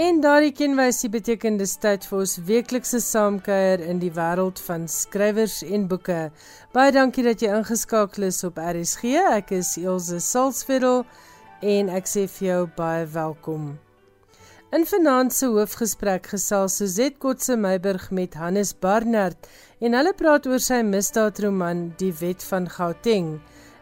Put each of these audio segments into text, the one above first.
En daardie kenwysie beteken dis tyd vir ons weeklikse saamkuier in die wêreld van skrywers en boeke. Baie dankie dat jy ingeskakel is op RSG. Ek is Elsje Salzwetel en ek sê vir jou baie welkom. In vanaand se hoofgesprek gesels Suzette Kotse Meiburg met Hannes Barnard en hulle praat oor sy misdaadroman Die Wet van Gauteng.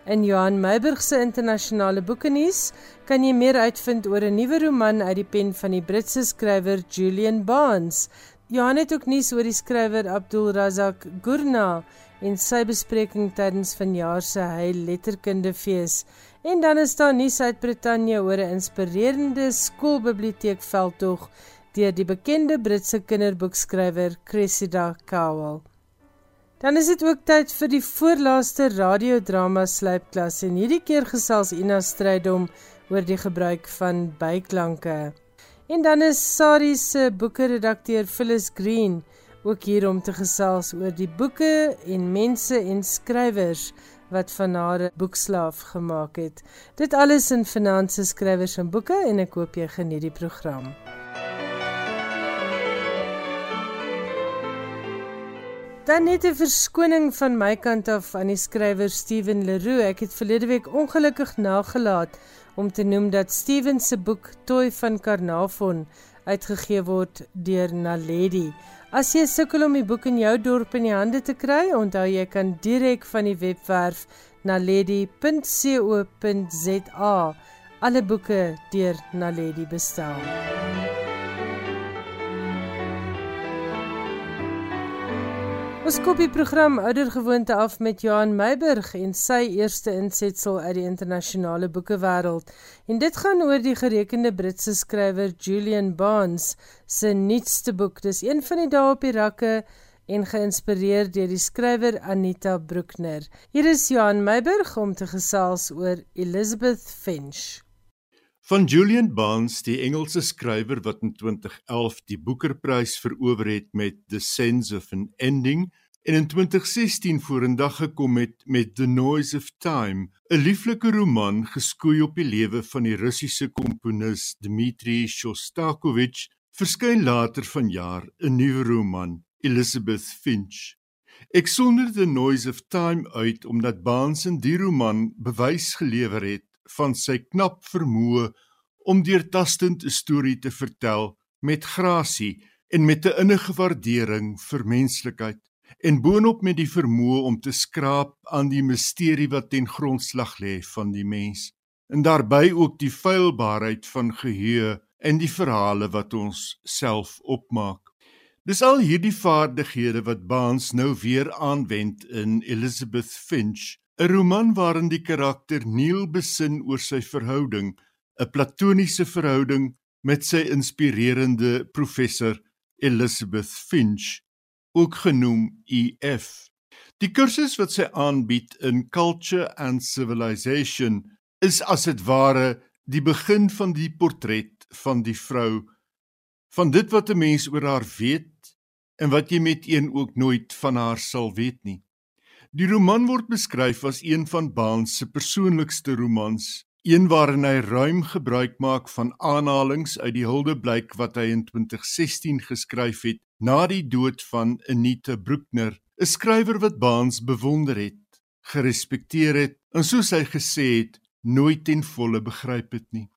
In Johan Meiburg se internasionale boekenuus kan jy meer uitvind oor 'n nuwe roman uit die pen van die Britse skrywer Julian Barnes. Johan het ook nuus oor die skrywer Abdul Razak Gurna en sy bespreking tydens vanjaar se hy letterkundefees. En dan is daar nuus uit Brittanje oor 'n inspirerende skoolbiblioteekveldtog deur die bekende Britse kinderboekskrywer Cressida Cowell. Dan is dit ook tyd vir die voorlaaste radiodrama slypklas en hierdie keer gesels Ina Strydom oor die gebruik van byklanke. En dan is Sari se boeke-redakteur Phyllis Green ook hier om te gesels oor die boeke en mense en skrywers wat van haar boekslaaf gemaak het. Dit alles in finansies skrywers en boeke en ek hoop jy geniet die program. Dan net 'n verskoning van my kant af aan die skrywer Steven Leroux. Ek het verlede week ongelukkig nagelaat om te noem dat Steven se boek Toy van Karnavon uitgegee word deur Naledi. As jy sukkel om die boek in jou dorp in die hande te kry, onthou jy kan direk van die webwerf naledi.co.za alle boeke deur Naledi bestel. Ons koop die program oudergewoonte af met Johan Meiburg en sy eerste insetsel uit die internasionale boekewêreld. En dit gaan oor die gerekende Britse skrywer Julian Barnes se nuutste boek. Dis een van die dae op die rakke en geïnspireer deur die skrywer Anita Broekner. Hier is Johan Meiburg om te gesels oor Elizabeth Finch. Van Julian Barnes, die Engelse skrywer wat in 2011 die Booker-prys verower het met The Sense of an Ending en in 2016 vorendag gekom het met The Noise of Time, 'n lieflike roman geskoei op die lewe van die Russiese komponis Dmitri Shostakovich, verskyn later vanjaar 'n nuwe roman, Elizabeth Finch. Ek sonder The Noise of Time uit omdat Barnes in die roman bewys gelewer het van sy knap vermoë om deurtastend 'n storie te vertel met grasie en met 'n innige waardering vir menslikheid en boonop met die vermoë om te skraap aan die misterie wat ten grondslag lê van die mens en daarbey ook die feilbaarheid van geheue en die verhale wat ons self opmaak. Dis al hierdie vaardighede wat Baans nou weer aanwend in Elizabeth Finch 'n roman waarin die karakter Neil besin oor sy verhouding, 'n platoniese verhouding met sy inspirerende professor Elizabeth Finch, ook genoem EF. Die kursus wat sy aanbied in Culture and Civilization is as dit ware die begin van die portret van die vrou van dit wat 'n mens oor haar weet en wat jy met een ook nooit van haar sal weet nie. Die roman word beskryf as een van Baans se persoonlikste romans, een waarin hy ruim gebruik maak van aanhalinge uit die huldeblyk wat hy in 2016 geskryf het na die dood van Anita Broekner, 'n skrywer wat Baans bewonder het, gerespekteer het en soos hy gesê het, nooit ten volle begryp het nie.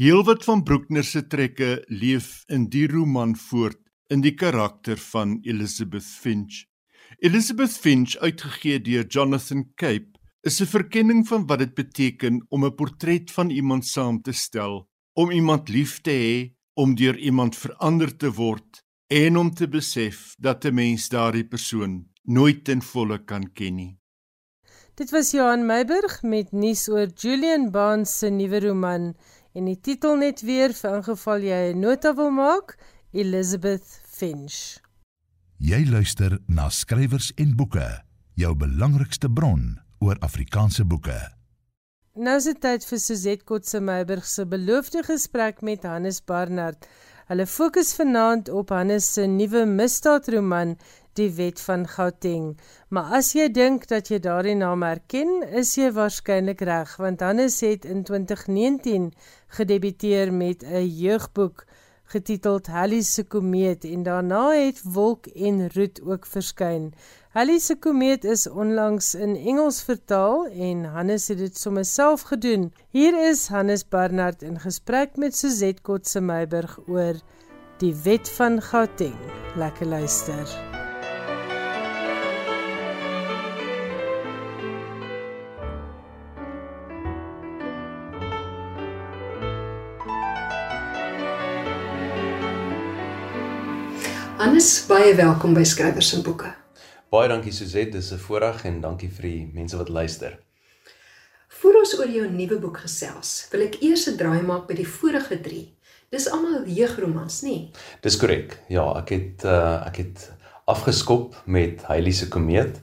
Heelwat van Broekner se trekke leef in die roman voort in die karakter van Elizabeth Finch. Elizabeth Finch, uitgegee deur Jonathan Cape, is 'n verkenning van wat dit beteken om 'n portret van iemand saam te stel, om iemand lief te hê, om deur iemand verander te word en om te besef dat 'n mens daardie persoon nooit ten volle kan ken nie. Dit was Johan Meiburg met nuus oor Julian Barnes se nuwe roman en die titel net weer vir ingeval jy 'n nota wil maak, Elizabeth Finch. Jy luister na skrywers en boeke, jou belangrikste bron oor Afrikaanse boeke. Nou is dit tyd vir Suzette Kotse Meiburg se beloofde gesprek met Hannes Barnard. Hulle fokus vanaand op Hannes se nuwe misdaadroman Die Wet van Gauteng. Maar as jy dink dat jy daardie naam herken, is jy waarskynlik reg want Hannes het in 2019 gedebuteer met 'n jeugboek getiteld Halley se komeet en daarna het Wolk en Roet ook verskyn. Halley se komeet is onlangs in Engels vertaal en Hannes het dit sommer self gedoen. Hier is Hannes Barnard in gesprek met Suzette Kotse Meiburg oor die wet van Gauteng. Lekker luister. Hannes, baie welkom by Skrywers en Boeke. Baie dankie Suzette, dis 'n voorreg en dankie vir die mense wat luister. Voor ons oor jou nuwe boek gesels, wil ek eers 'n draai maak by die vorige 3. Dis almal jeugromans, nê? Dis korrek. Ja, ek het uh, ek het afgeskop met Heilie se komeet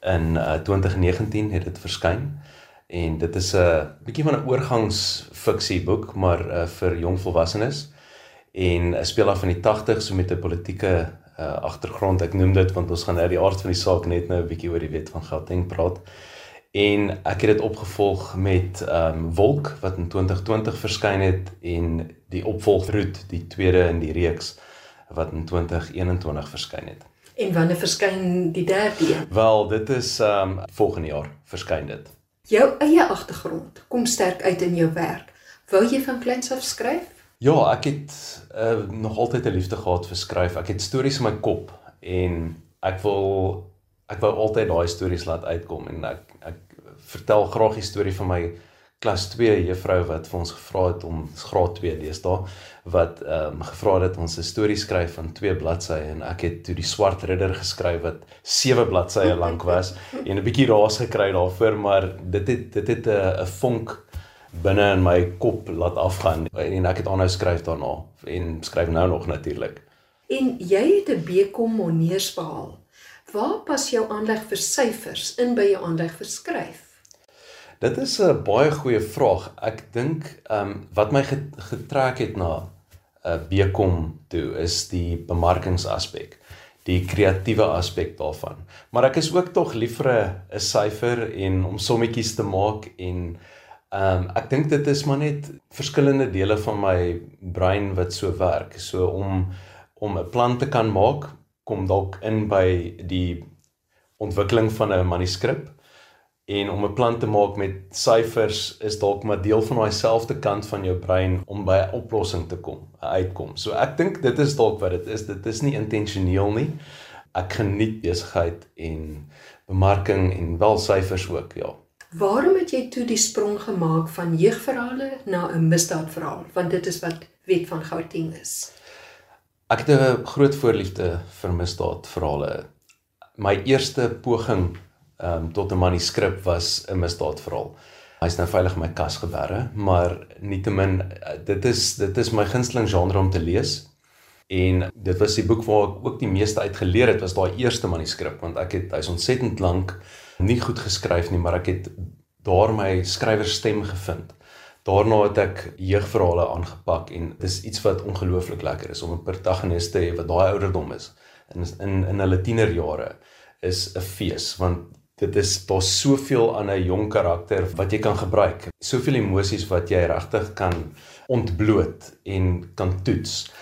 in uh, 2019 het dit verskyn en dit is 'n uh, bietjie van 'n oorgangsfiksie boek maar uh, vir jong volwassenes en speel af in die 80s so met 'n politieke uh, agtergrond. Ek noem dit want ons gaan uit die aard van die saak net nou 'n bietjie oor die wet van Gauteng praat. En ek het dit opgevolg met ehm um, Wolk wat in 2020 verskyn het en die opvolgroet, die tweede in die reeks wat in 2021 verskyn het. En wanneer verskyn die derde een? Wel, dit is ehm um, volgende jaar verskyn dit. Jou eie agtergrond kom sterk uit in jou werk. Wou jy van kleins af skryf? Ja, ek het uh, nog altyd 'n liefde gehad vir skryf. Ek het stories in my kop en ek wil ek wou altyd daai stories laat uitkom en ek ek vertel graag die storie van my klas 2 juffrou wat vir ons gevra het om graad 2 deesdae wat ehm um, gevra het ons 'n storie skryf van 2 bladsye en ek het toe die swart ridder geskryf wat 7 bladsye lank was en 'n bietjie raas gekry daarvoor maar dit het dit het 'n 'n vonk binne in my kop laat afgaan en ek het aanhou skryf daarna en skryf nou nog natuurlik. En jy het 'n BCom honeurs behaal. Waar pas jou aanleg vir syfers in by jou aanleg vir skryf? Dit is 'n baie goeie vraag. Ek dink ehm um, wat my getrek het na 'n uh, BCom toe is die bemarkingsaspek die kreatiewe aspek daarvan. Maar ek is ook tog lief vir 'n syfer en om sommetjies te maak en Ehm um, ek dink dit is maar net verskillende dele van my brein wat so werk. So om om 'n plan te kan maak kom dalk in by die ontwikkeling van 'n manuskrip en om 'n plan te maak met syfers is dalk maar deel van daai selfde kant van jou brein om by 'n oplossing te kom, 'n uitkom. So ek dink dit is dalk wat dit is. Dit is nie intentioneel nie. Ek geniet besigheid en bemarking en wel syfers ook, ja. Waarom het jy toe die sprong gemaak van jeugverhale na 'n misdaadverhaal? Want dit is wat Wet van Gauteng is. Ek het 'n groot voorliefde vir misdaadverhale. My eerste poging um, tot 'n manuskrip was 'n misdaadverhaal. Hy's nou veilig in my kas geberre, maar nietemin dit is dit is my gunsteling genre om te lees. En dit was die boek waar ek ook die meeste uit geleer het was daai eerste manuskrip want ek het hy's ontsettend lank nie goed geskryf nie, maar ek het daar my skrywerstem gevind. Daarna het ek jeugverhale aangepak en dis iets wat ongelooflik lekker is om 'n protagonis te hê wat daai ouderdom is in in in hulle tienerjare is 'n fees want dit is daar soveel aan 'n jong karakter wat jy kan gebruik. Soveel emosies wat jy regtig kan ontbloot en kan toets.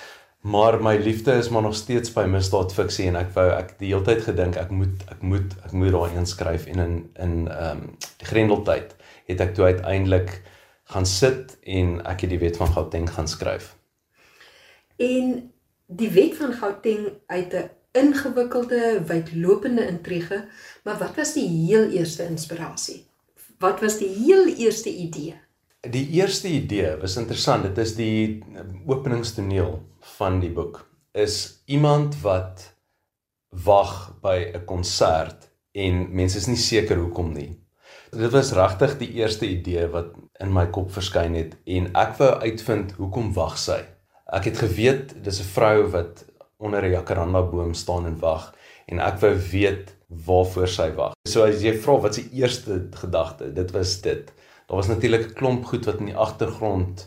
Maar my liefde is maar nog steeds by misdaadfiksie en ek wou ek die hele tyd gedink ek moet ek moet ek moet daai inskryf en in in ehm um, die Grendeltyd het ek toe uiteindelik gaan sit en ek het die wet van Gauteng gaan skryf. En die wet van Gauteng uit 'n ingewikkelde, wydlopende intrige, maar wat was die heel eerste inspirasie? Wat was die heel eerste idee? Die eerste idee was interessant. Dit is die openingstoneel van die boek. Is iemand wat wag by 'n konsert en mense is nie seker hoekom nie. Dit was regtig die eerste idee wat in my kop verskyn het en ek wou uitvind hoekom wag sy. Ek het geweet dis 'n vrou wat onder 'n jacaranda boom staan en wag en ek wou weet waarvoor sy wag. So as jy vra wat se eerste gedagte, dit was dit daar was natuurlik 'n klomp goed wat in die agtergrond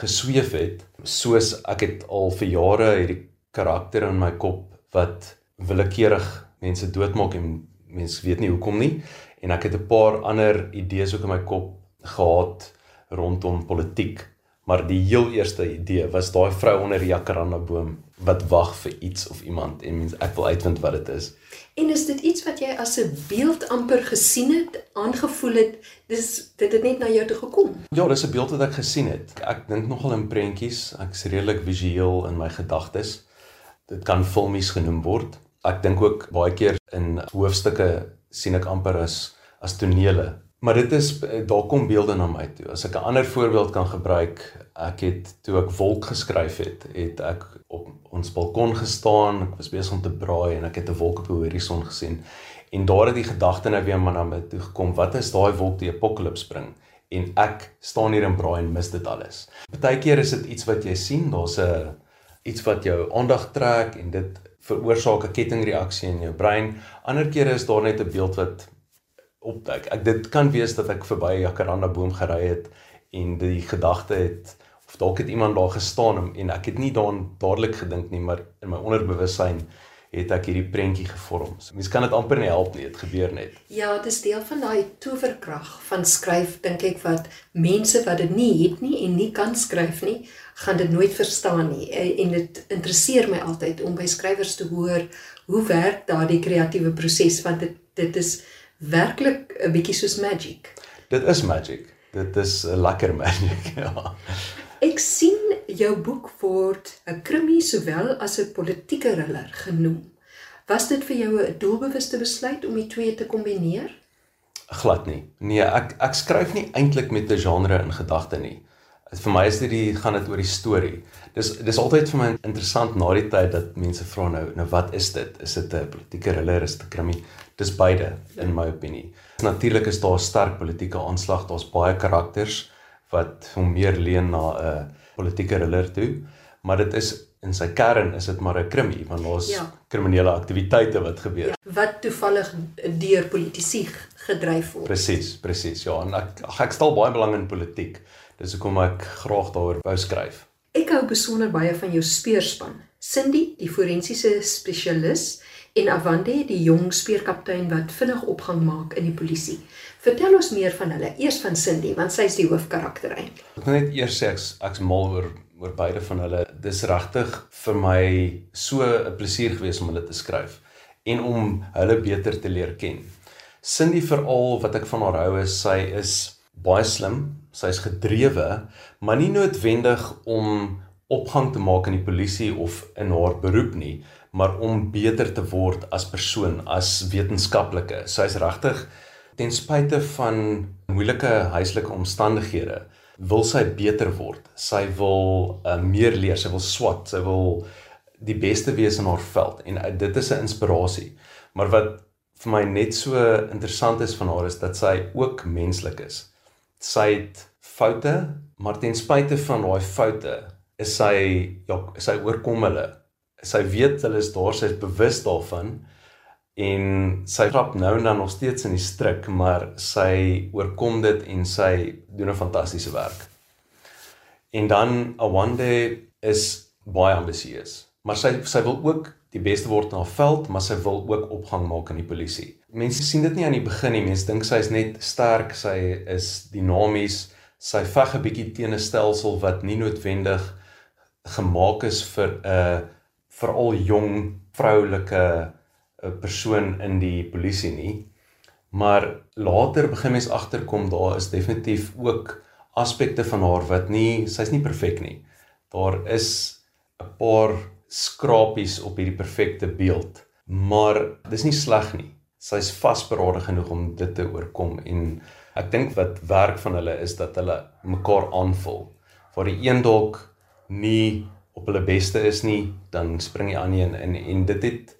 gesweef het soos ek het al vir jare hierdie karakter in my kop wat willekeurig mense doodmaak en mense weet nie hoekom nie. En ek het 'n paar ander idees ook in my kop gehad rondom politiek. Maar die heel eerste idee was daai vrou onder die jacaranda boom wat wag vir iets of iemand en mens ek wil uitvind wat dit is. En is dit iets wat jy as 'n beeld amper gesien het, aangevoel het? Dis dit het net na jou toe gekom. Ja, dis 'n beeld wat ek gesien het. Ek, ek dink nogal in prentjies. Ek's redelik visueel in my gedagtes. Dit kan filmies genoem word. Ek dink ook baie keer in hoofstukke sien ek amper as as tonele Maar dit is daar kom beelde na my toe. As ek 'n ander voorbeeld kan gebruik, ek het toe ek wolk geskryf het, het ek op ons balkon gestaan, ek was besig om te braai en ek het 'n wolk op die horison gesien. En daar het die gedagte nou weer maar na my toe gekom, wat is daai wolk die apokalips bring? En ek staan hier en braai en mis dit alles. Partykeer is dit iets wat jy sien, daar's 'n iets wat jou aandag trek en dit veroorsaak 'n kettingreaksie in jou brein. Ander kere is daar net 'n beeld wat opduik. Ek dit kan wees dat ek verby 'n jacaranda boom gery het en die gedagte het dalk het iemand daar gestaan en ek het nie daaraan dadelik gedink nie, maar in my onderbewussyn het ek hierdie prentjie gevorm. So, mens kan dit amper nie help nie, dit gebeur net. Ja, dit is deel van daai towerkrag van skryf dink ek wat mense wat dit nie het nie en nie kan skryf nie, gaan dit nooit verstaan nie. En dit interesseer my altyd om by skrywers te hoor hoe werk daardie kreatiewe proses want dit dit is werklik 'n bietjie soos magic. Dit is magic. Dit is 'n lekker magic, ja. Ek sien jou boek word 'n krimie sowel as 'n politieke thriller genoem. Was dit vir jou 'n doelbewuste besluit om die twee te kombineer? Glad nie. Nee, ek ek skryf nie eintlik met 'n genre in gedagte nie. Vir my is dit die gaan dit oor die storie. Dis dis altyd vir my interessant na die tyd dat mense vra nou nou wat is dit? Is dit 'n politieke thriller, dit 'n krimie? Dis beide in my opinie. Natuurlik is daar 'n sterk politieke aanslag, daar's baie karakters wat hom meer leun na 'n politieke thriller toe, maar dit is in sy kern is dit maar 'n krimie want daar's ja. kriminele aktiwiteite wat gebeur. Ja. Wat toevallig deur politici gedryf word. Presies, presies. Ja, en ek ek stel baie belang in politiek. Dis hoekom ek graag daaroor wou skryf. Ek hou besonder baie van jou speerspan. Cindy, die forensiese spesialis, en Avande die jong speerkaptein wat vinnig opgang maak in die polisie. Vertel ons meer van hulle. Eers van Cindy, want sy is die hoofkarakter eintlik. Ek wil net eers sê ek's ek's mal oor oor beide van hulle. Dis regtig vir my so 'n plesier gewees om hulle te skryf en om hulle beter te leer ken. Cindy veral wat ek van haar hou is sy is baie slim, sy's gedrewe, maar nie noodwendig om opgang te maak in die polisie of in haar beroep nie, maar om beter te word as persoon, as wetenskaplike. Sy is regtig ten spyte van moeilike huislike omstandighede wil sy beter word. Sy wil uh, meer leer, sy wil swat, sy wil die beste wees in haar veld en uh, dit is 'n inspirasie. Maar wat vir my net so interessant is van haar is dat sy ook menslik is. Sy het foute, maar ten spyte van daai foute is sy ja, sy oorkom hulle sy weet hulle is daar, sy is bewus daarvan en sy trap nou en dan nog steeds in die struik, maar sy oorkom dit en sy doen 'n fantastiese werk. En dan Awande is baie ambisieus, maar sy sy wil ook die beste word in haar veld, maar sy wil ook opgang maak in die polisie. Mense sien dit nie aan die begin nie. Mense dink sy is net sterk, sy is dinamies, sy veg 'n bietjie teen 'n stelsel wat nie noodwendig gemaak is vir 'n uh, veral jong vroulike persoon in die polisie nie. Maar later begin mens agterkom daar is definitief ook aspekte van haar wat nie sy's nie perfek nie. Daar is 'n paar skrapies op hierdie perfekte beeld, maar dis nie sleg nie. Sy's vasberade genoeg om dit te oorkom en ek dink wat werk van hulle is dat hulle mekaar aanvul. Waar die een dalk nie op hulle beste is nie, dan spring jy aan een en en dit het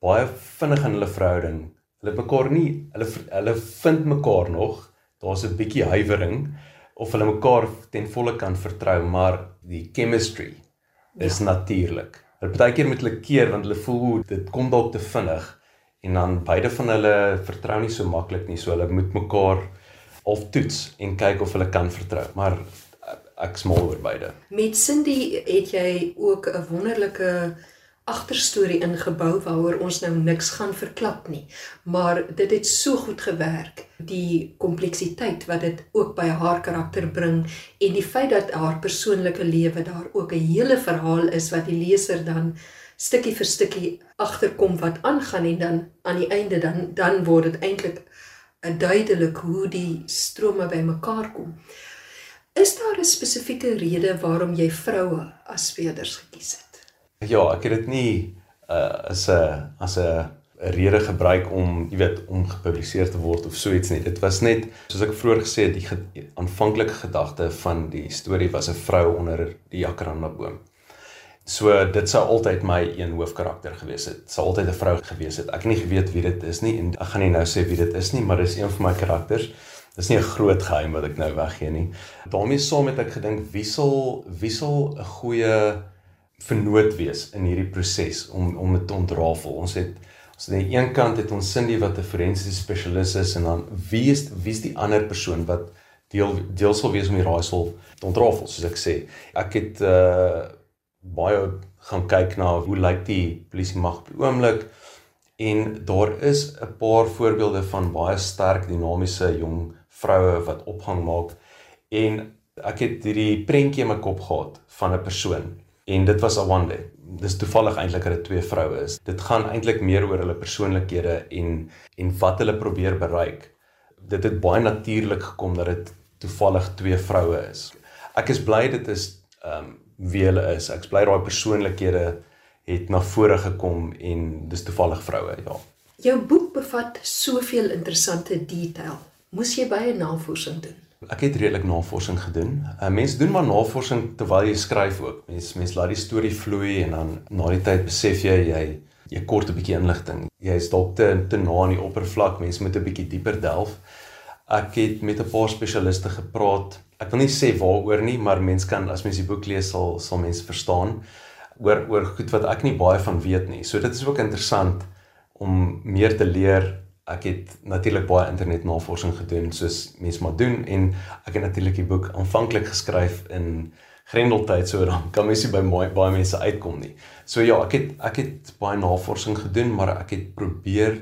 baie vinnig in hulle verhouding. Hulle mekaar nie, hulle hulle vind mekaar nog. Daar's 'n bietjie huiwering of hulle mekaar ten volle kan vertrou, maar die chemistry is ja. natuurlik. Hulle baie keer met hulle keer want hulle voel dit kom dalk te vinnig en dan beide van hulle vertrou nie so maklik nie, so hulle moet mekaar of toets en kyk of hulle kan vertrou. Maar ek smal oor beide. Met Cindy het jy ook 'n wonderlike agterstorie ingebou waaroor ons nou niks gaan verklap nie. Maar dit het so goed gewerk, die kompleksiteit wat dit ook by haar karakter bring en die feit dat haar persoonlike lewe daar ook 'n hele verhaal is wat die leser dan stukkie vir stukkie agterkom wat aangaan en dan aan die einde dan dan word dit eintlik duidelik hoe die strome bymekaar kom. Is daar 'n spesifieke rede waarom jy vroue as speerders gekies het? Ja, ek het dit nie uh as 'n as 'n rede gebruik om, jy weet, om gepubliseer te word of so iets nie. Dit was net soos ek vroeër gesê het, die aanvanklike gedagte van die storie was 'n vrou onder die jacaranda boom. So dit sou altyd my een hoofkarakter gewees het. Sou altyd 'n vrou gewees het. Ek het nie geweet wie dit is nie en ek gaan nie nou sê wie dit is nie, maar dis een van my karakters. Dis nie 'n groot geheim wat ek nou weggee nie. daarmee saam het ek gedink wie sal wie sal 'n goeie vernoot wees in hierdie proses om om dit te ontrafel. Ons het ons aan die een kant het ons Cindy wat 'n forensiese spesialis is en dan wie is wie is die ander persoon wat deel deel sal wees om die raaisel te ontrafel soos ek sê. Ek het uh baie gaan kyk na hoe lyk die polisie mag op die oomblik en daar is 'n paar voorbeelde van baie sterk dinamiese jong vroue wat opgang maak en ek het hierdie prentjie in my kop gehad van 'n persoon en dit was Awande. Dis toevallig eintlik dat dit twee vroue is. Dit gaan eintlik meer oor hulle persoonlikhede en en wat hulle probeer bereik. Dit het baie natuurlik gekom dat dit toevallig twee vroue is. Ek is bly dit is ehm um, wie hulle is. Ek's bly daai persoonlikhede het na vore gekom en dis toevallig vroue, ja. Jou boek bevat soveel interessante detail. Moes jy baie navorsing doen? Ek het redelik navorsing gedoen. Uh, mense doen maar navorsing terwyl jy skryf ook. Mense mense laat die storie vloei en dan na die tyd besef jy jy jy kort 'n bietjie inligting. Jy is dalk te te na aan die oppervlak. Mense moet 'n bietjie dieper delf. Ek het met 'n paar spesialiste gepraat. Ek wil nie sê waaroor nie, maar mense kan as mens die boek lees sal sal mense verstaan oor oor goed wat ek nie baie van weet nie. So dit is ook interessant om meer te leer ek het natuurlik baie internetnavorsing gedoen soos mense maar doen en ek het natuurlik die boek aanvanklik geskryf in Grendeltyd so dan kan mens nie by baie, baie mense uitkom nie. So ja, ek het ek het baie navorsing gedoen, maar ek het probeer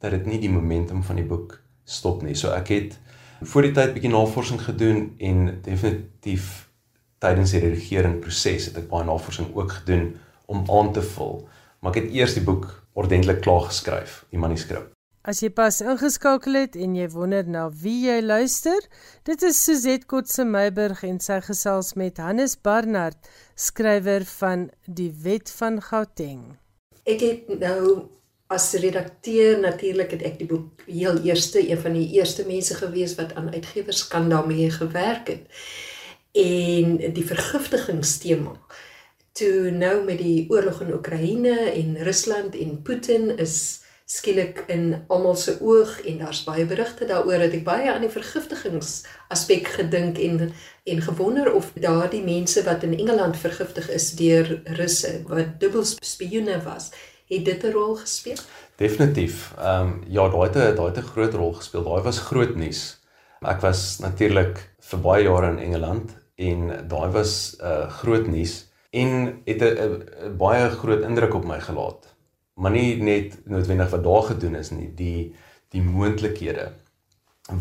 dat dit nie die momentum van die boek stop nie. So ek het voor die tyd bietjie navorsing gedoen en definitief tydens die redigering proses het ek baie navorsing ook gedoen om aan te vul. Maar ek het eers die boek ordentlik klaar geskryf, die manuskrip. As jy pas ingeskakel het en jy wonder na wie jy luister, dit is Suzette Kotse Meiburg en sy gesels met Hannes Barnard, skrywer van Die Wet van Gauteng. Ek het nou as redakteur natuurlik het ek die boek heel eerste een van die eerste mense gewees wat aan uitgewerskan daarmee gewerk het. En die vergiftigingstema toe nou met die oorlog in Oekraïne en Rusland en Putin is skielik in almal se oog en daar's baie berigte daaroor dat ek baie aan die vergiftigings aspek gedink en en gewonder of daardie mense wat in Engeland vergiftig is deur Russe wat dubbel spioene was, het dit 'n rol gespeel? Definitief. Ehm um, ja, daai het daai het 'n groot rol gespeel. Daai was groot nuus. Ek was natuurlik vir baie jare in Engeland en daai was 'n uh, groot nuus en het 'n baie groot indruk op my gelaat maar nie net noodwendig wat daar gedoen is nie, die die moontlikhede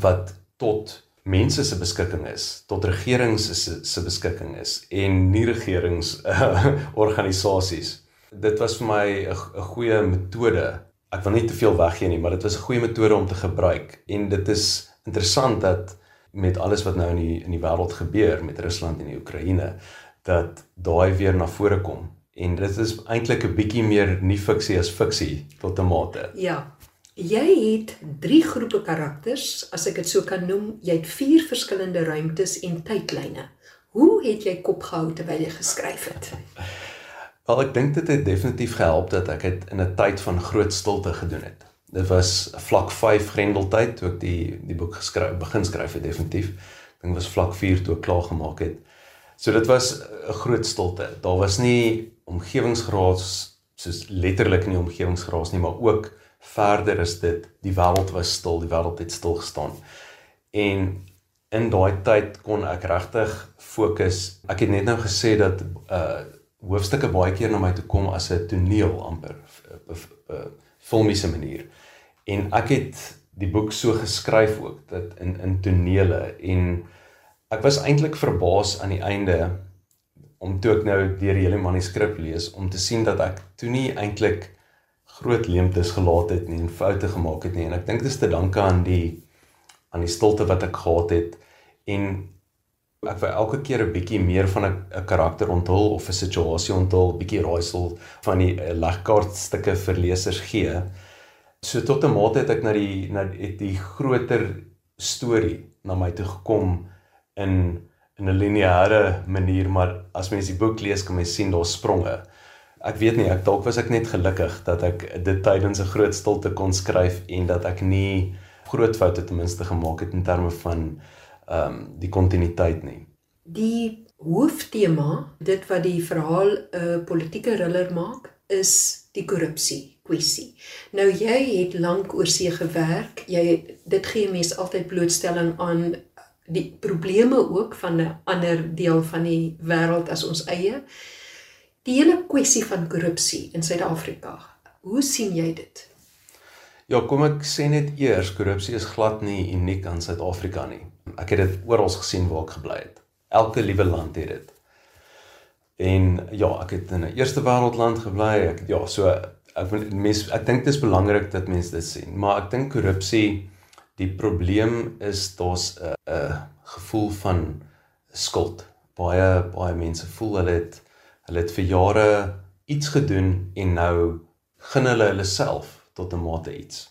wat tot mense se beskikking is, tot regerings se se beskikking is en nie regerings uh, organisasies. Dit was vir my 'n goeie metode. Ek wil nie te veel weggee nie, maar dit was 'n goeie metode om te gebruik en dit is interessant dat met alles wat nou in die in die wêreld gebeur met Rusland en die Oekraïne dat daai weer na vore kom En dit is eintlik 'n bietjie meer nie fiksie as fiksie tot 'n mate. Ja. Jy het drie groepe karakters, as ek dit so kan noem. Jy het vier verskillende ruimtes en tydlyne. Hoe het jy kop gehou terwyl jy geskryf het? Wel, ek dink dit het definitief gehelp dat ek dit in 'n tyd van groot stilte gedoen het. Dit was vlak 5 Grendeltyd toe ek die die boek geskryf begin skryf het definitief. Ek dink was vlak 4 toe ek klaar gemaak het. So dit was 'n groot stilte. Daar was nie omgewingsgeraas soos letterlik nie omgewingsgeraas nie, maar ook verder is dit die wêreld was stil, die wêreld het stil gestaan. En in daai tyd kon ek regtig fokus. Ek het net nou gesê dat uh hoofstukke baie keer na my toe kom as 'n toneel amper 'n filmiese manier. En ek het die boek so geskryf ook dat in in tonele en ek was eintlik verbaas aan die einde om toe ek nou deur die hele manuskrip lees om te sien dat ek toe nie eintlik groot leemtes gelaat het nie en foute gemaak het nie en ek dink dit is te danke aan die aan die stilte wat ek gehad het en ek wou elke keer 'n bietjie meer van 'n karakter onthul of 'n situasie onthul, bietjie raaisel van die uh, legkaart stukke vir lesers gee. So tot 'n mate het ek na die na die, die groter storie na my toe gekom in in 'n lineêre manier, maar as mens die boek lees, kan mens sien daar spronge. Ek weet nie, ek dalk was ek net gelukkig dat ek dit tydens 'n groot stilte kon skryf en dat ek nie groot foute ten minste gemaak het in terme van ehm um, die kontinuïteit nie. Die hooftema, dit wat die verhaal 'n uh, politieke thriller maak, is die korrupsie kwessie. Nou jy het lank oor see gewerk. Jy dit gee mense altyd blootstelling aan die probleme ook van 'n ander deel van die wêreld as ons eie. Die hele kwessie van korrupsie in Suid-Afrika. Hoe sien jy dit? Ja, kom ek sê net eers, korrupsie is glad nie uniek aan Suid-Afrika nie. Ek het dit oral gesien waar ek gebly het. Elke liewe land het dit. En ja, ek het in 'n eerste wêreldland gebly. Ek ja, so ek mens ek dink dit is belangrik dat mense dit sien, maar ek dink korrupsie die probleem is daar's 'n 'n gevoel van skuld. Baie baie mense voel hulle het hulle het vir jare iets gedoen en nou gun hulle hulle self tot 'n mate iets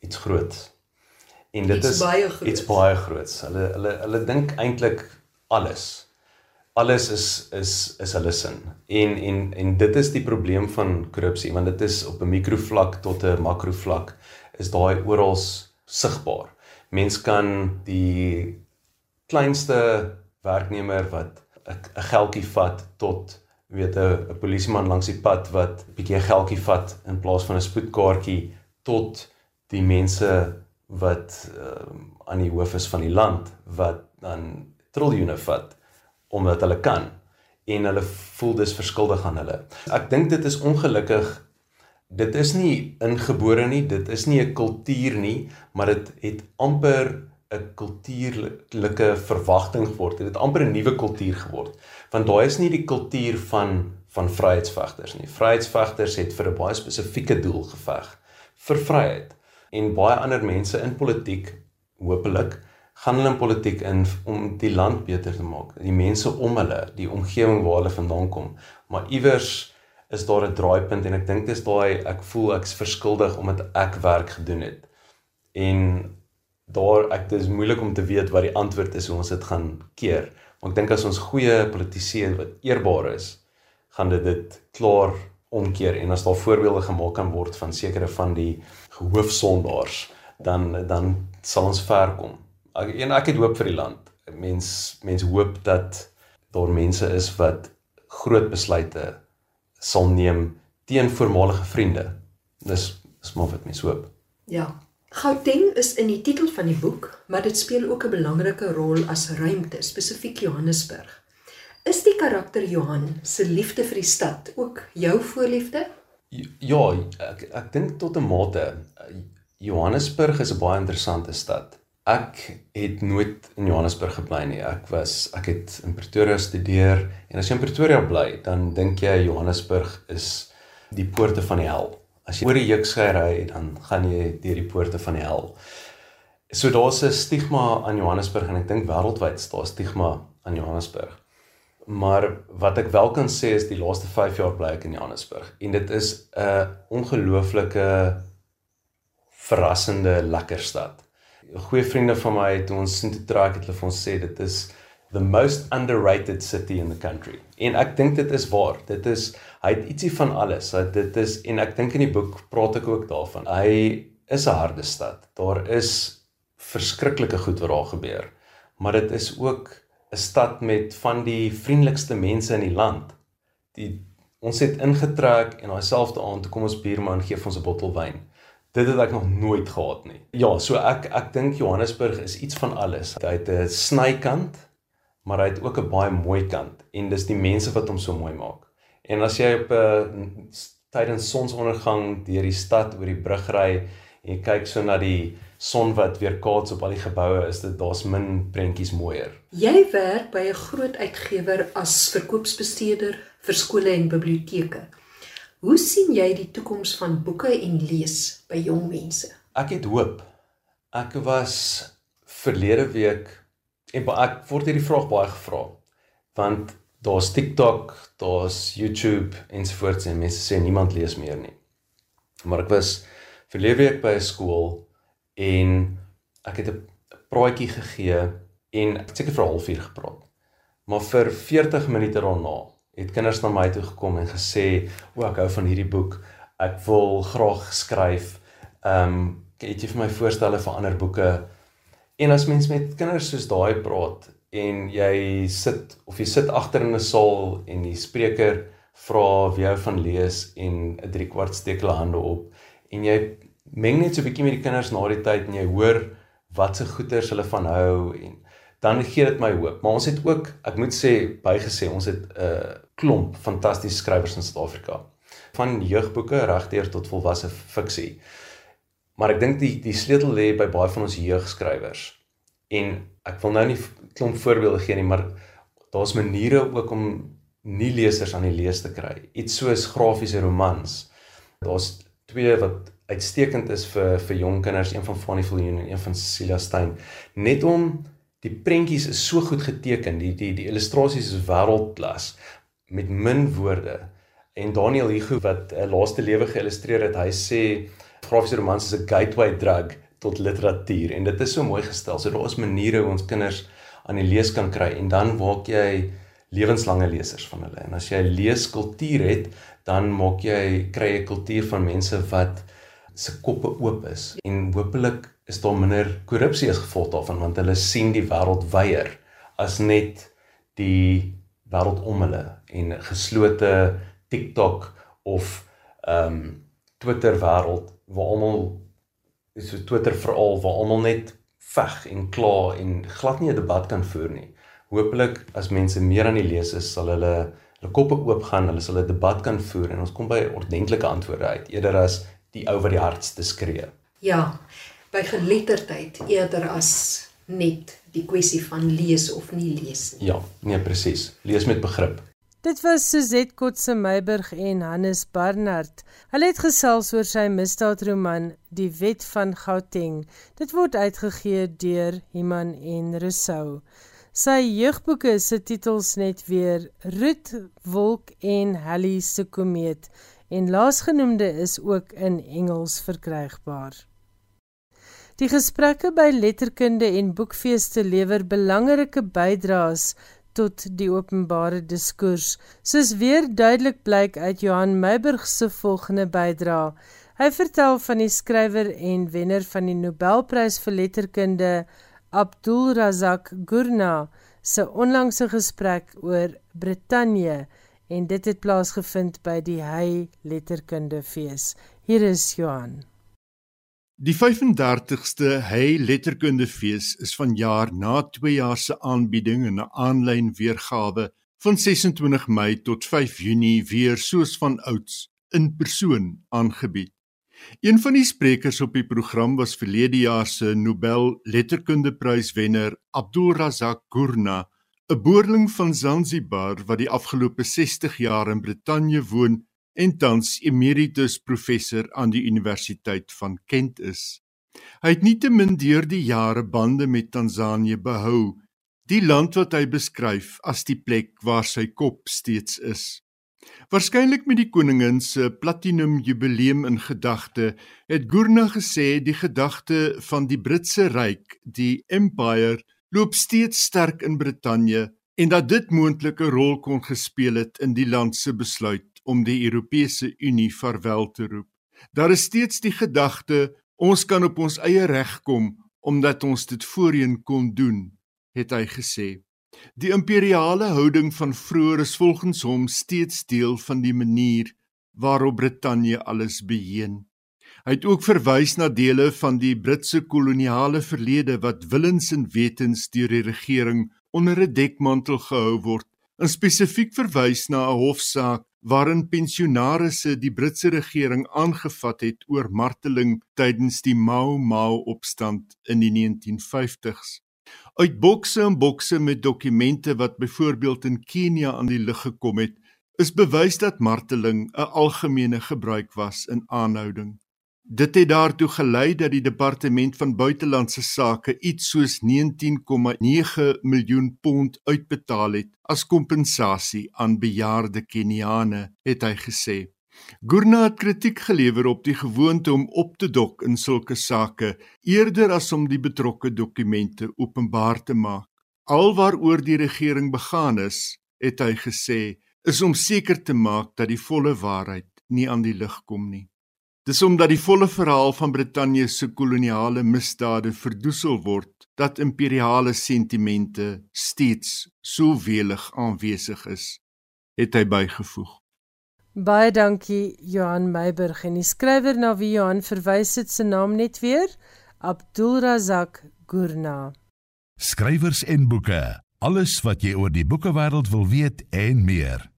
iets groots en dit iets is baie groot. iets baie groots. Hulle hulle hulle dink eintlik alles. Alles is is is hulle sin. En en en dit is die probleem van korrupsie want dit is op 'n mikrovlak tot 'n makrovlak is daai oral sigbaar. Mens kan die kleinste werknemer wat 'n geldjie vat tot weet 'n polisieman langs die pad wat 'n bietjie 'n geldjie vat in plaas van 'n spoedkaartjie tot die mense wat uh, aan die hoof is van die land wat dan triljoene vat omdat hulle kan en hulle voel dis verskuldig aan hulle. Ek dink dit is ongelukkig dit is nie ingebore nie, dit is nie 'n kultuur nie, maar dit het, amper 'n kultuurlike verwagting geword. Dit het amper 'n nuwe kultuur geword. Want daai is nie die kultuur van van vryheidsvegters nie. Vryheidsvegters het vir 'n baie spesifieke doel geveg vir vryheid en baie ander mense in politiek hopelik gaan hulle in politiek in om die land beter te maak, die mense om hulle, die omgewing waar hulle vandaan kom. Maar iewers is daar 'n draaipunt en ek dink dis daai ek voel ek's verskuldig omdat ek werk gedoen het. En daar ek dis moeilik om te weet wat die antwoord is hoe ons dit gaan keer. Maar ek dink as ons goeie politici wat eerbaar is, gaan dit dit klaar omkeer en as daar voorbeelde gemaak kan word van sekere van die hoofsondaars dan dan sal ons ver kom. Ek en ek het hoop vir die land. Mens mens hoop dat daar mense is wat groot besluite sal neem teen voormalige vriende. Dis is maar wat mens hoop. Ja. Gauteng is in die titel van die boek, maar dit speel ook 'n belangrike rol as ruimte, spesifiek Johannesburg. Is die karakter Johan se liefde vir die stad ook jou voorliefde? Ja, ek ek dink tot 'n mate Johannesburg is 'n baie interessante stad. Ek het nooit in Johannesburg gebly nie. Ek was ek het in Pretoria studeer en as jy in Pretoria bly, dan dink jy Johannesburg is die poorte van die hel. As jy oor die Jukskei ry, dan gaan jy deur die poorte van die hel. So daar's 'n stigma aan Johannesburg en ek dink wêreldwyd is daar 'n stigma aan Johannesburg. Maar wat ek wel kan sê is die laaste 5 jaar bly ek in Johannesburg en dit is 'n ongelooflike verrassende lekker stad. Goeie vriende van my het ons sien te trek het hulle vir ons sê dit is the most underrated city in the country. En ek dink dit is waar. Dit is hy het ietsie van alles. Dit is en ek dink in die boek praat ek ook daarvan. Hy is 'n harde stad. Daar is verskriklike goed wat daar gebeur. Maar dit is ook 'n stad met van die vriendelikste mense in die land. Die ons het ingetrek en daai selfde aand toe kom ons buurman gee ons 'n bottel wyn. Dit het ek nog nooit gehad nie. Ja, so ek ek dink Johannesburg is iets van alles. Hy het 'n snykant, maar hy het ook 'n baie mooi kant en dis die mense wat hom so mooi maak. En as jy op 'n uh, tydens sonsondergang deur die stad oor die brug ry en jy kyk so na die son wat weer kaats op al die geboue is dit daar's min prentjies mooier. Jy werk by 'n groot uitgewer as verkoopsbestuurder vir skole en biblioteke. Hoe sien jy die toekoms van boeke en lees by jong mense? Ek het hoop. Ek was verlede week en ek word hierdie vraag baie gevra want daar's TikTok, daar's YouTube ensovoorts en mense sê niemand lees meer nie. Maar ek was verlede week by 'n skool en ek het 'n praatjie gegee en ek seker vir 'n halfuur gepraat. Maar vir 40 minute daarna het kinders na my toe gekom en gesê, "O, ek hou van hierdie boek. Ek wil graag skryf. Ehm, um, het jy vir my voorstelle vir ander boeke?" En as mens met kinders soos daai praat en jy sit of jy sit agter in 'n saal en die spreker vra wie jy van lees en 'n 3 kwart steek hulle hande op en jy meng net so 'n bietjie met die kinders na die tyd en jy hoor wat se goeters hulle van hou en dan gee dit my hoop. Maar ons het ook, ek moet sê, bygesê, ons het 'n uh, klomp fantastiese skrywers in Suid-Afrika. Van jeugboeke regdeur tot volwasse fiksie. Maar ek dink die die sleutel lê by baie van ons jeugskrywers. En ek wil nou nie klomp voorbeelde gee nie, maar daar's maniere ook om nie lesers aan die lees te kry. Iets soos grafiese romans. Daar's twee wat uitstekend is vir vir jong kinders, een van Fanny Viljoen en een van Cecilia Stein, net om die prentjies is so goed geteken, die die die illustrasies is wêreldklas met min woorde. En Daniel Hugo wat 'n uh, laaste lewe geïllustreer het, hy sê grafiese romans is 'n gateway drug tot literatuur en dit is so mooi gestel. So daar is maniere hoe ons kinders aan die lees kan kry en dan maak jy lewenslange lesers van hulle. En as jy leeskultuur het, dan maak jy kry 'n kultuur van mense wat se koppe oop is en hopelik is daar minder korrupsie as gevolg daarvan want hulle sien die wêreld wyer as net die wêreld om hulle en geslote TikTok of ehm um, Twitter wêreld waar almal is so Twitter veral waar almal net veg en kla en glad nie 'n debat kan voer nie. Hoopelik as mense meer aan die lees is, sal hulle hulle koppe oop gaan, hulle sal 'n debat kan voer en ons kom by ordentlike antwoorde uit eerder as die ou wat die hardste skree. Ja, by geletterdheid eerder as net die kwessie van lees of nie lees nie. Ja, nee presies. Lees met begrip. Dit was Suzette Kotse Meiburg en Hannes Barnard. Hulle het gesels oor sy misdaadroman Die Wet van Gauteng. Dit word uitgegee deur Iman en Rousseau. Sy jeugboeke se titels net weer Roet, Wolk en Halley se komeet en laasgenoemde is ook in Engels verkrygbaar. Die gesprekke by letterkunde en boekfeeste lewer belangrike bydraes tot die openbare diskurs, soos weer duidelik blyk uit Johan Meiburg se volgende bydra. Hy vertel van die skrywer en wenner van die Nobelprys vir letterkunde, Abdul Razak Gurna, se onlangse gesprek oor Brittanje en dit het plaasgevind by die Hy Letterkunde Fees. Hier is Johan. Die 35ste Hy Letterkunde Fees is vanjaar na 2 jaar se aanbieding in 'n aanlyn weergawe van 26 Mei tot 5 Junie weer soos van ouds in persoon aangebied. Een van die sprekers op die program was verlede jaar se Nobel Letterkundeprys wenner Abdul Razak Gurna 'n boerling van Zanzibar wat die afgelope 60 jaar in Brittanje woon en tans emeritus professor aan die Universiteit van Kent is. Hy het nietemin deur die jare bande met Tansanië behou, die land wat hy beskryf as die plek waar sy kop steeds is. Waarskynlik met die koningin se platinum jubileum in gedagte, het Gurna gesê die gedagte van die Britse ryk, die empire loop steeds sterk in Brittanje en dat dit moontlik 'n rol kon gespeel het in die land se besluit om die Europese Unie verwel te roep. Daar is steeds die gedagte ons kan op ons eie reg kom omdat ons dit voorheen kon doen, het hy gesê. Die imperiale houding van vroeër is volgens hom steeds deel van die manier waarop Brittanje alles beheer. Hy het ook verwys na dele van die Britse koloniale verlede wat willens en wetens deur die regering onder 'n dekmantel gehou word, en spesifiek verwys na 'n hofsaak waarin pensionaarsse die Britse regering aangevat het oor marteling tydens die Mau Mau opstand in die 1950s. Uit bokse en bokse met dokumente wat byvoorbeeld in Kenia aan die lig gekom het, is bewys dat marteling 'n algemene gebruik was in aanhouding. Dit het daartoe gelei dat die departement van buitelandse sake iets soos 19,9 miljoen pond uitbetaal het as kompensasie aan bejaarde Keniane, het hy gesê. Gurna het kritiek gelewer op die gewoonte om op te dok in sulke sake eerder as om die betrokke dokumente openbaar te maak. Alwaaroor die regering begaan is, het hy gesê, is om seker te maak dat die volle waarheid nie aan die lig kom nie. Dis omdat die volle verhaal van Brittanje se koloniale misdade verdoesel word dat imperiale sentimente steeds so welig aanwesig is, het hy bygevoeg. Baie dankie Johan Meiburg en die skrywer na wie Johan verwys het se naam net weer Abdulrazak Gurna. Skrywers en boeke, alles wat jy oor die boekewêreld wil weet en meer.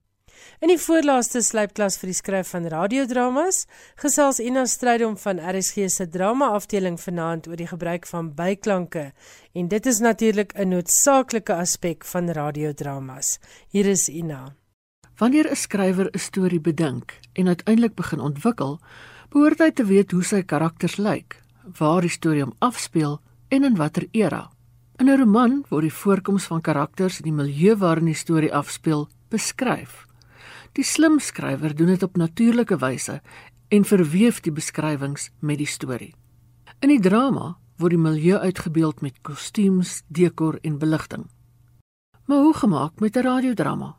In die voorlaaste slypklas vir die skryf van radiodramas gesels Ina Strydom van RSG se drama afdeling vanaand oor die gebruik van byklanke en dit is natuurlik 'n noodsaaklike aspek van radiodramas. Hier is Ina. Wanneer 'n skrywer 'n storie bedink en uiteindelik begin ontwikkel, behoort hy te weet hoe sy karakters lyk, waar die storie hom afspeel en in watter era. In 'n roman word die voorkoms van karakters en die milieu waarin die storie afspeel beskryf. Die slim skrywer doen dit op natuurlike wyse en verweef die beskrywings met die storie. In die drama word die milieu uitgebeeld met kostuums, dekor en beligting. Maar hoe gemaak met 'n radiodrama?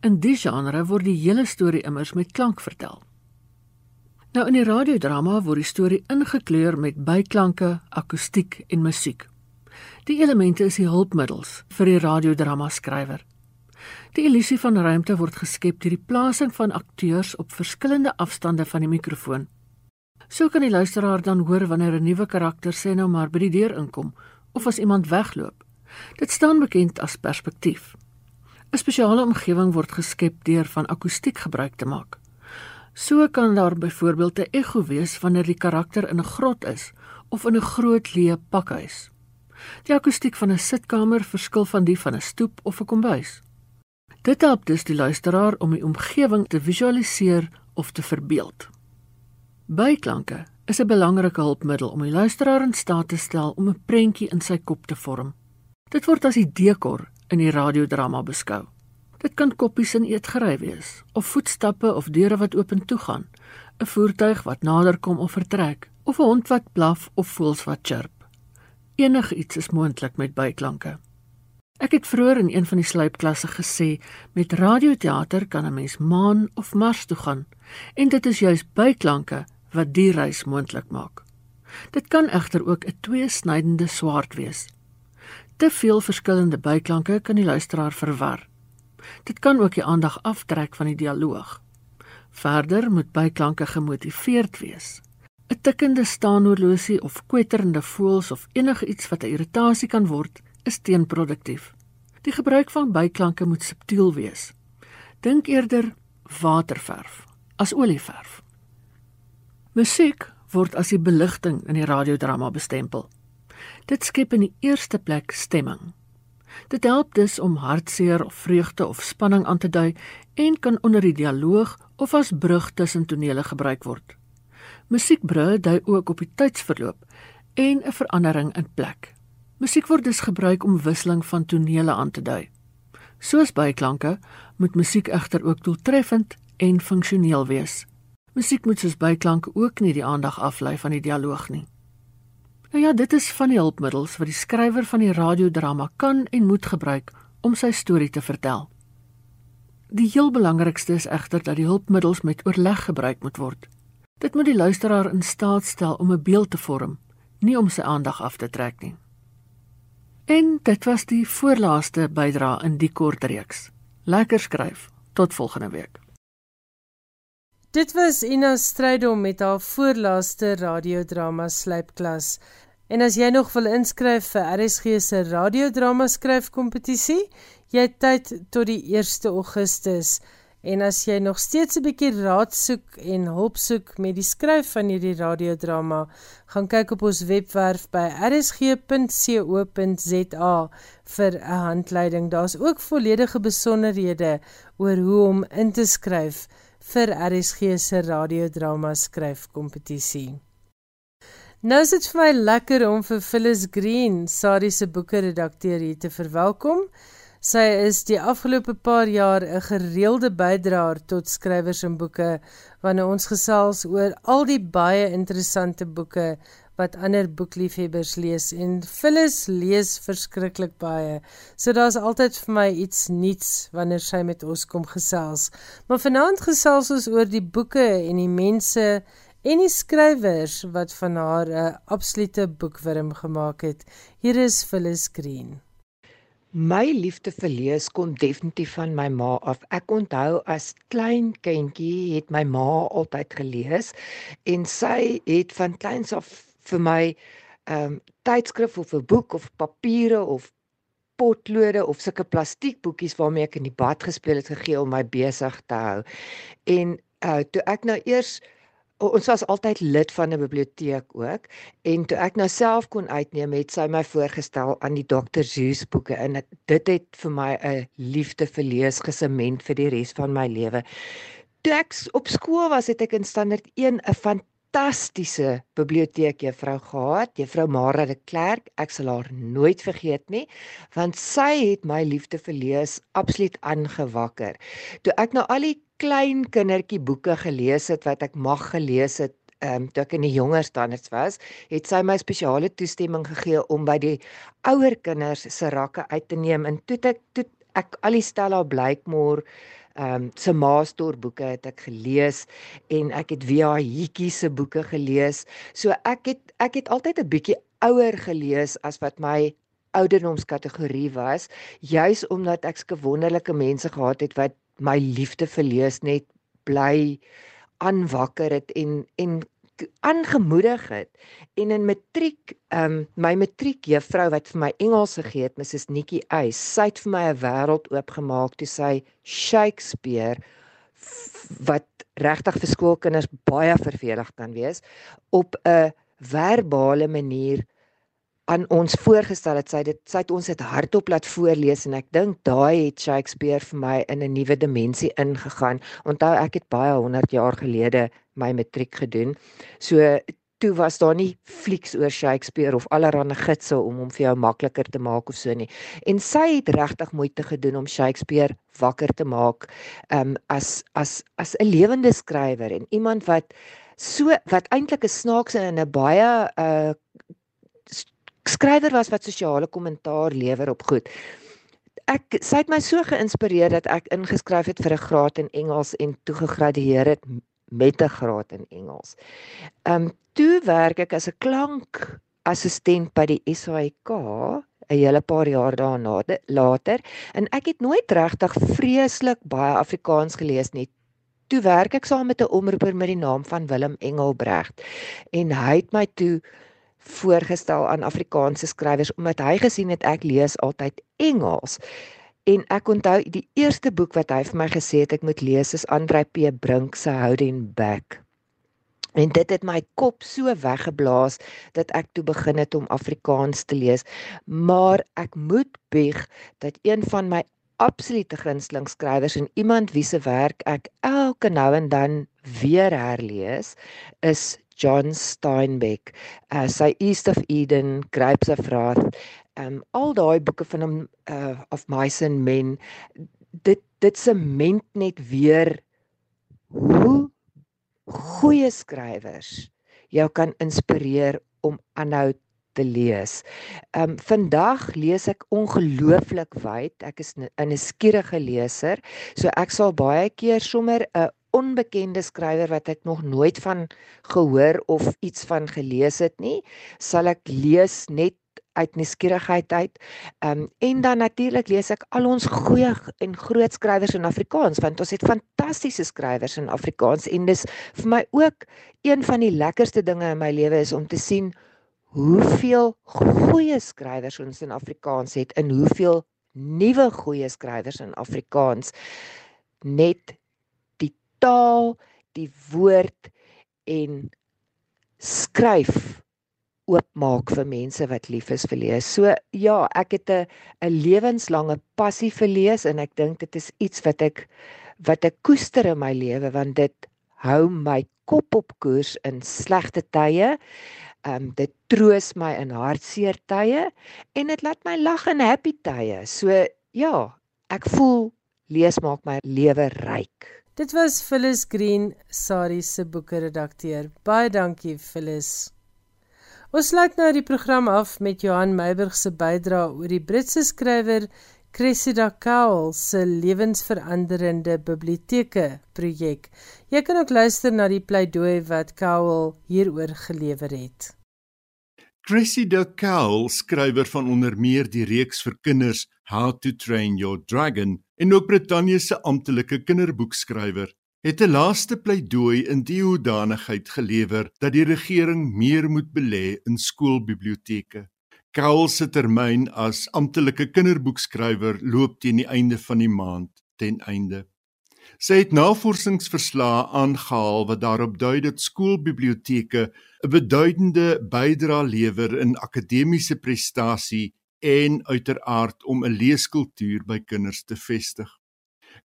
In die genre word die hele storie immers met klank vertel. Nou in die radiodrama word die storie ingekleur met byklanke, akoestiek en musiek. Die elemente is die hulpmiddels vir die radiodrama skrywer. Die illusie van ruimte word geskep deur die plasing van akteurs op verskillende afstande van die mikrofoon. So kan die luisteraar dan hoor wanneer 'n nuwe karakter sê nou maar by die deur inkom of as iemand wegloop. Dit staan bekend as perspektief. 'n Spesiale omgewing word geskep deur van akoestiek gebruik te maak. So kan daar byvoorbeeld 'n ekko wees wanneer die karakter in 'n grot is of in 'n groot leë pakhuis. Die akoestiek van 'n sitkamer verskil van die van 'n stoep of 'n kombuis. Dit help dus die luisteraar om die omgewing te visualiseer of te verbeeld. Byklanke is 'n belangrike hulpmiddel om die luisteraar in staat te stel om 'n prentjie in sy kop te vorm. Dit word as die dekor in die radiodrama beskou. Dit kan koppies in eetgery wees of voetstappe of deure wat oop en toe gaan, 'n voertuig wat naderkom of vertrek, of 'n hond wat blaf of voels wat chirp. Enigiets is moontlik met byklanke. Ek het vroeër in een van die slypklasse gesê met radioteater kan 'n mens maan of mars toe gaan en dit is juis byklanke wat die reis moontlik maak. Dit kan egter ook 'n tweesnydende swaard wees. Te veel verskillende byklanke kan die luisteraar verwar. Dit kan ook die aandag aftrek van die dialoog. Verder moet byklanke gemotiveerd wees. 'n Tikkende staanhorlosie of kwetterende voëls of enigiets wat 'n irritasie kan word, is teenproduktief. Die gebruik van byklanke moet subtiel wees. Dink eerder waterverf as olieverf. Musiek word as die beligting in die radiodrama bestempel. Dit skep in die eerste plek stemming. Dit help dus om hartseer of vreugde of spanning aan te dui en kan onder die dialoog of as brug tussen tonele gebruik word. Musiekbrûe dui ook op die tydsverloop en 'n verandering in plek. Musiek word dus gebruik om wisseling van tonele aan te dui. Soos byklanke, moet musiek egter ook doeltreffend en funksioneel wees. Musiek moet soos byklanke ook nie die aandag aflei van die dialoog nie. Nou ja, dit is van die hulpmiddels wat die skrywer van die radiodrama kan en moet gebruik om sy storie te vertel. Die heel belangrikste is egter dat die hulpmiddels met oorleg gebruik moet word. Dit moet die luisteraar in staat stel om 'n beeld te vorm, nie om sy aandag af te trek nie. En dit was die voorlaaste bydra in die kort reeks. Lekker skryf. Tot volgende week. Dit was Ina Strydom met haar voorlaaste radiodrama slypklas. En as jy nog wil inskryf vir RSG se radiodrama skryfkompetisie, jy het tyd tot die 1 Augustus En as jy nog steeds 'n bietjie raad soek en hulp soek met die skryf van hierdie radiodrama, gaan kyk op ons webwerf by rsg.co.za vir 'n handleiding. Daar's ook volledige besonderhede oor hoe om in te skryf vir RSG se radiodrama skryfkompetisie. Nou is dit vir my lekker om vir Phyllis Green, Sari se boeke redakteur hier te verwelkom. Sy is die afgelope paar jaar 'n gereelde bydraer tot skrywers en boeke wanneer ons gesels oor al die baie interessante boeke wat ander boekliefhebbers lees en Phyllis lees verskriklik baie. So daar's altyd vir my iets nuuts wanneer sy met ons kom gesels. Maar vanaand gesels ons oor die boeke en die mense en die skrywers wat van haar 'n absolute boekwurm gemaak het. Hier is Phyllis Green. My liefde vir lees kom definitief van my ma af. Ek onthou as klein kindjie het my ma altyd gelees en sy het van kleins af vir my ehm um, tydskrif of 'n boek of papiere of potlode of sulke plastiekboekies waarmee ek in die bad gespeel het gegee om my besig te hou. En uh toe ek nou eers ons was altyd lid van 'n biblioteek ook en toe ek nou self kon uitneem het sy my voorgestel aan die Dr. Seuss boeke en dit het vir my 'n liefde vir lees gesement vir die res van my lewe. Toe ek op skool was het ek in standaard 1 'n fantastiese biblioteekjuffrou gehad, juffrou Mara de Klerk. Ek sal haar nooit vergeet nie want sy het my liefde vir lees absoluut aangewakker. Toe ek nou al die klein kindertjie boeke gelees het wat ek mag gelees het ehm um, toe ek in die jonger standaards was, het sy my spesiale toestemming gegee om by die ouer kinders se rakke uit te neem en toe ek toe ek al die Stella Blakemore ehm um, se Maastor boeke het ek gelees en ek het via Hietjie se boeke gelees. So ek het ek het altyd 'n bietjie ouer gelees as wat my ouderdomskategorie was, juis omdat ek sulke wonderlike mense gehad het wat my liefde vir lees net bly aanwakker het en en aangemoedig het. En in matriek um, my matriek juffrou wat vir my Engels gegee het Mrs Nikki Eis sy het vir my 'n wêreld oopgemaak toe sy Shakespeare wat regtig vir skoolkinders baie vervelig kan wees op 'n verbale manier aan ons voorgestel het sy dit sy het ons dit hardop laat voorlees en ek dink daai het Shakespeare vir my in 'n nuwe dimensie ingegaan. Onthou ek het baie 100 jaar gelede my matriek gedoen. So toe was daar nie flieks oor Shakespeare of allerlei gidse om hom vir jou makliker te maak of so nie. En sy het regtig moeite gedoen om Shakespeare wakker te maak um as as as 'n lewende skrywer en iemand wat so wat eintlik 'n snaakse en 'n baie uh skrywer was wat sosiale kommentaar lewer op goed. Ek sy het my so geïnspireer dat ek ingeskryf het vir 'n graad in Engels en toe gegradueer het met 'n graad in Engels. Ehm um, toe werk ek as 'n klankassistent by die SAIK 'n hele paar jaar daarna later en ek het nooit regtig vreeslik baie Afrikaans gelees nie. Toe werk ek saam met 'n omroeper met die naam van Willem Engelbregt en hy het my toe voorgestel aan Afrikaanse skrywers omdat hy gesien het ek lees altyd Engels. En ek onthou die eerste boek wat hy vir my gesê het ek moet lees is Andre P Brink se Houding Back. En dit het my kop so weggeblaas dat ek toe begin het om Afrikaans te lees. Maar ek moet bieg dat een van my absolute gunsteling skrywers en iemand wie se werk ek elke nou en dan weer herlees is John Steinbeck, uh, sy East of Eden, Grapes of Wrath, um al daai boeke van hom uh of Mice and Men, dit dit sement net weer hoe goeie skrywers jou kan inspireer om aanhou te lees. Um vandag lees ek ongelooflik wyd. Ek is 'n nuuskierige leser, so ek sal baie keer sommer 'n onbekende skrywer wat ek nog nooit van gehoor of iets van gelees het nie, sal ek lees net uit nuuskierigheid uit. Ehm um, en dan natuurlik lees ek al ons goeie en groot skrywers in Afrikaans want ons het fantastiese skrywers in Afrikaans en dis vir my ook een van die lekkerste dinge in my lewe is om te sien hoeveel goeie skrywers ons in Afrikaans het en hoeveel nuwe goeie skrywers in Afrikaans net taal, die woord en skryf oopmaak vir mense wat lief is vir lees. So ja, ek het 'n 'n lewenslange passie vir lees en ek dink dit is iets wat ek wat ek koester in my lewe want dit hou my kop op koers in slegte tye. Ehm um, dit troos my in hartseer tye en dit laat my lag in happy tye. So ja, ek voel lees maak my lewe ryk. Dit was Phyllis Green, Sari se boeke redakteur. Baie dankie Phyllis. Ons sluit nou die program af met Johan Meiburg se bydrae oor die Britse skrywer Cressida Cowell se lewensveranderende biblioteke projek. Jy kan ook luister na die pleidooi wat Cowell hieroor gelewer het. Cressida Cowell, skrywer van onder meer die reeks vir kinders How to Train Your Dragon en ook Brittanje se amptelike kinderboekskrywer, het 'n laaste pleidooi in die hoedanigheid gelewer dat die regering meer moet belê in skoolbiblioteke. Kraul se termyn as amptelike kinderboekskrywer loop teen die einde van die maand ten einde. Sy het navorsingsverslae aangehaal wat daarop dui dat skoolbiblioteke 'n beduidende bydrae lewer in akademiese prestasie en uiteraard om 'n leeskultuur by kinders te vestig.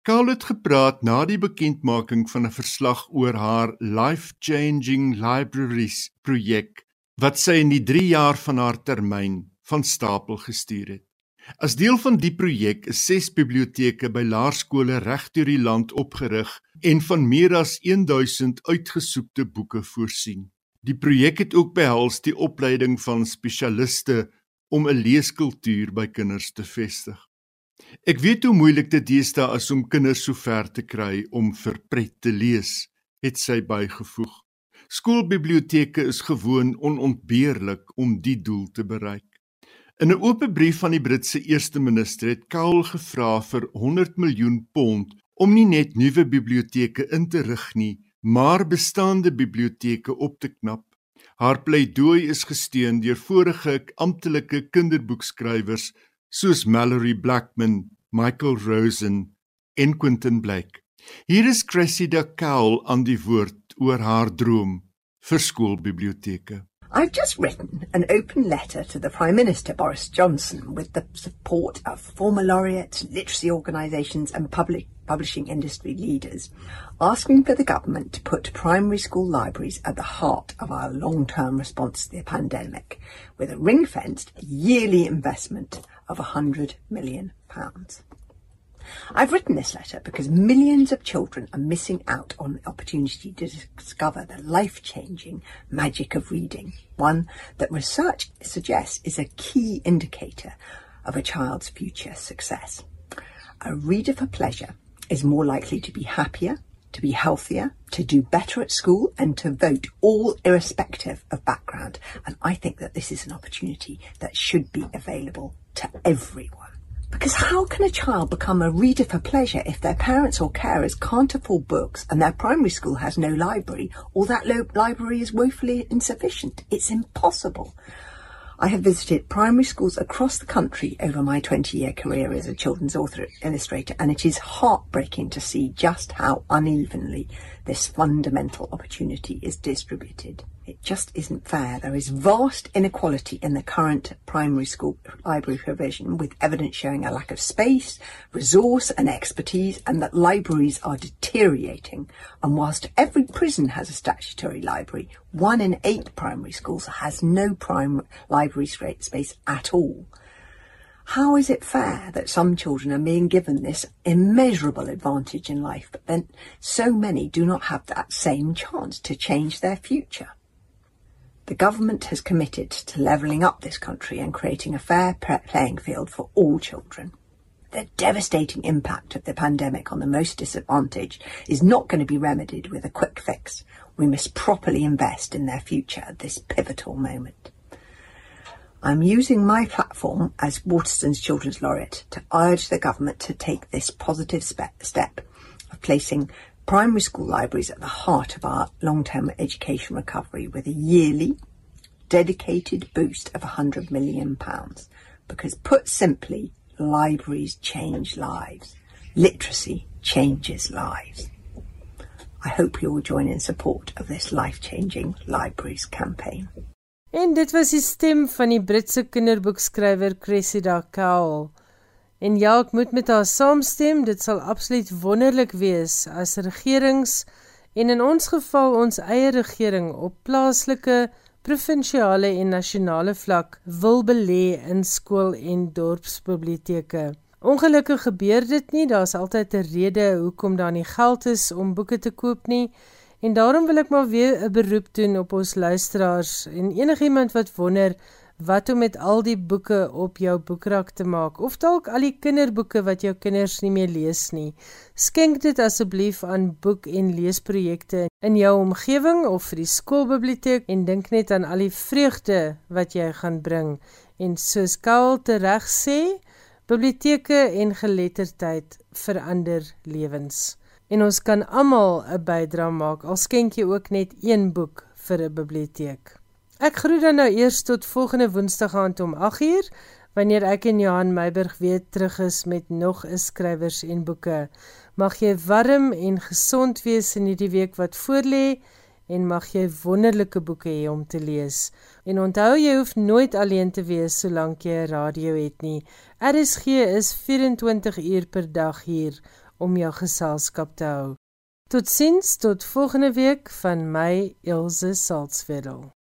Kaal het gepraat na die bekendmaking van 'n verslag oor haar Life Changing Libraries projek wat sy in die 3 jaar van haar termyn van stapel gestuur het. As deel van die projek is 6 biblioteke by laerskole regdeur die land opgerig en van meer as 1000 uitgesoekte boeke voorsien. Die projek het ook behels die opleiding van spesialiste om 'n leeskultuur by kinders te vestig. Ek weet hoe moeilik dit deesdae is om kinders so ver te kry om vir pret te lees, het sy bygevoeg. Skoolbiblioteke is gewoon onontbeerlik om die doel te bereik. In 'n oop brief van die Britse eerste minister het Cowell gevra vir 100 miljoen pond om nie net nuwe biblioteke in te rig nie, maar bestaande biblioteke op te knap. Haar pleidooi is gesteun deur vorige amptelike kinderboekskrywers soos Mallory Blackman, Michael Rosen en Quentin Blake. Hier is Cressida Cowell aan die woord oor haar droom vir skoolbiblioteke. I've just written an open letter to the Prime Minister Boris Johnson with the support of former laureates, literacy organisations, and public publishing industry leaders, asking for the government to put primary school libraries at the heart of our long term response to the pandemic, with a ring fenced yearly investment of £100 million. I've written this letter because millions of children are missing out on the opportunity to discover the life changing magic of reading, one that research suggests is a key indicator of a child's future success. A reader for pleasure is more likely to be happier, to be healthier, to do better at school, and to vote all irrespective of background. And I think that this is an opportunity that should be available to everyone. Because how can a child become a reader for pleasure if their parents or carers can't afford books and their primary school has no library or that library is woefully insufficient? It's impossible. I have visited primary schools across the country over my 20 year career as a children's author illustrator, and it is heartbreaking to see just how unevenly this fundamental opportunity is distributed. It just isn't fair. There is vast inequality in the current primary school library provision, with evidence showing a lack of space, resource, and expertise, and that libraries are deteriorating. And whilst every prison has a statutory library, one in eight primary schools has no prime library space at all. How is it fair that some children are being given this immeasurable advantage in life, but then so many do not have that same chance to change their future? The government has committed to levelling up this country and creating a fair playing field for all children. The devastating impact of the pandemic on the most disadvantaged is not going to be remedied with a quick fix. We must properly invest in their future at this pivotal moment. I'm using my platform as Waterstone's Children's Laureate to urge the government to take this positive step of placing primary school libraries at the heart of our long-term education recovery with a yearly dedicated boost of 100 million pounds because put simply libraries change lives literacy changes lives I hope you will join in support of this life-changing libraries campaign. En dit was die stem van die Britse kinderboekskrywer Cressida Cowell. En ja, ek moet met haar saamstem, dit sal absoluut wonderlik wees as regerings en in ons geval ons eie regering op plaaslike, provinsiale en nasionale vlak wil belê in skool- en dorpsbiblioteke. Ongelukkig gebeur dit nie, daar's altyd 'n rede hoekom daar nie geld is om boeke te koop nie. En daarom wil ek maar weer 'n beroep doen op ons luisteraars en enigiemand wat wonder wat om met al die boeke op jou boekrak te maak of dalk al die kinderboeke wat jou kinders nie meer lees nie. Skenk dit asseblief aan boek- en leesprojekte in jou omgewing of vir die skoolbiblioteek en dink net aan al die vreugde wat jy gaan bring. En soos Kaal tereg sê, biblioteke en geletterdheid verander lewens. En ons kan almal 'n bydrae maak al skenk jy ook net een boek vir 'n biblioteek. Ek groet dan nou eers tot volgende Woensdag aand om 8uur wanneer ek en Johan Meiburg weer terug is met nog 'n skrywers en boeke. Mag jy warm en gesond wees in hierdie week wat voorlê en mag jy wonderlike boeke hê om te lees. En onthou jy hoef nooit alleen te wees solank jy 'n radio het nie. RSG is 24 uur per dag hier om jou geselskap te hou. Totsiens tot volgende week van my Elsje Salzwetel.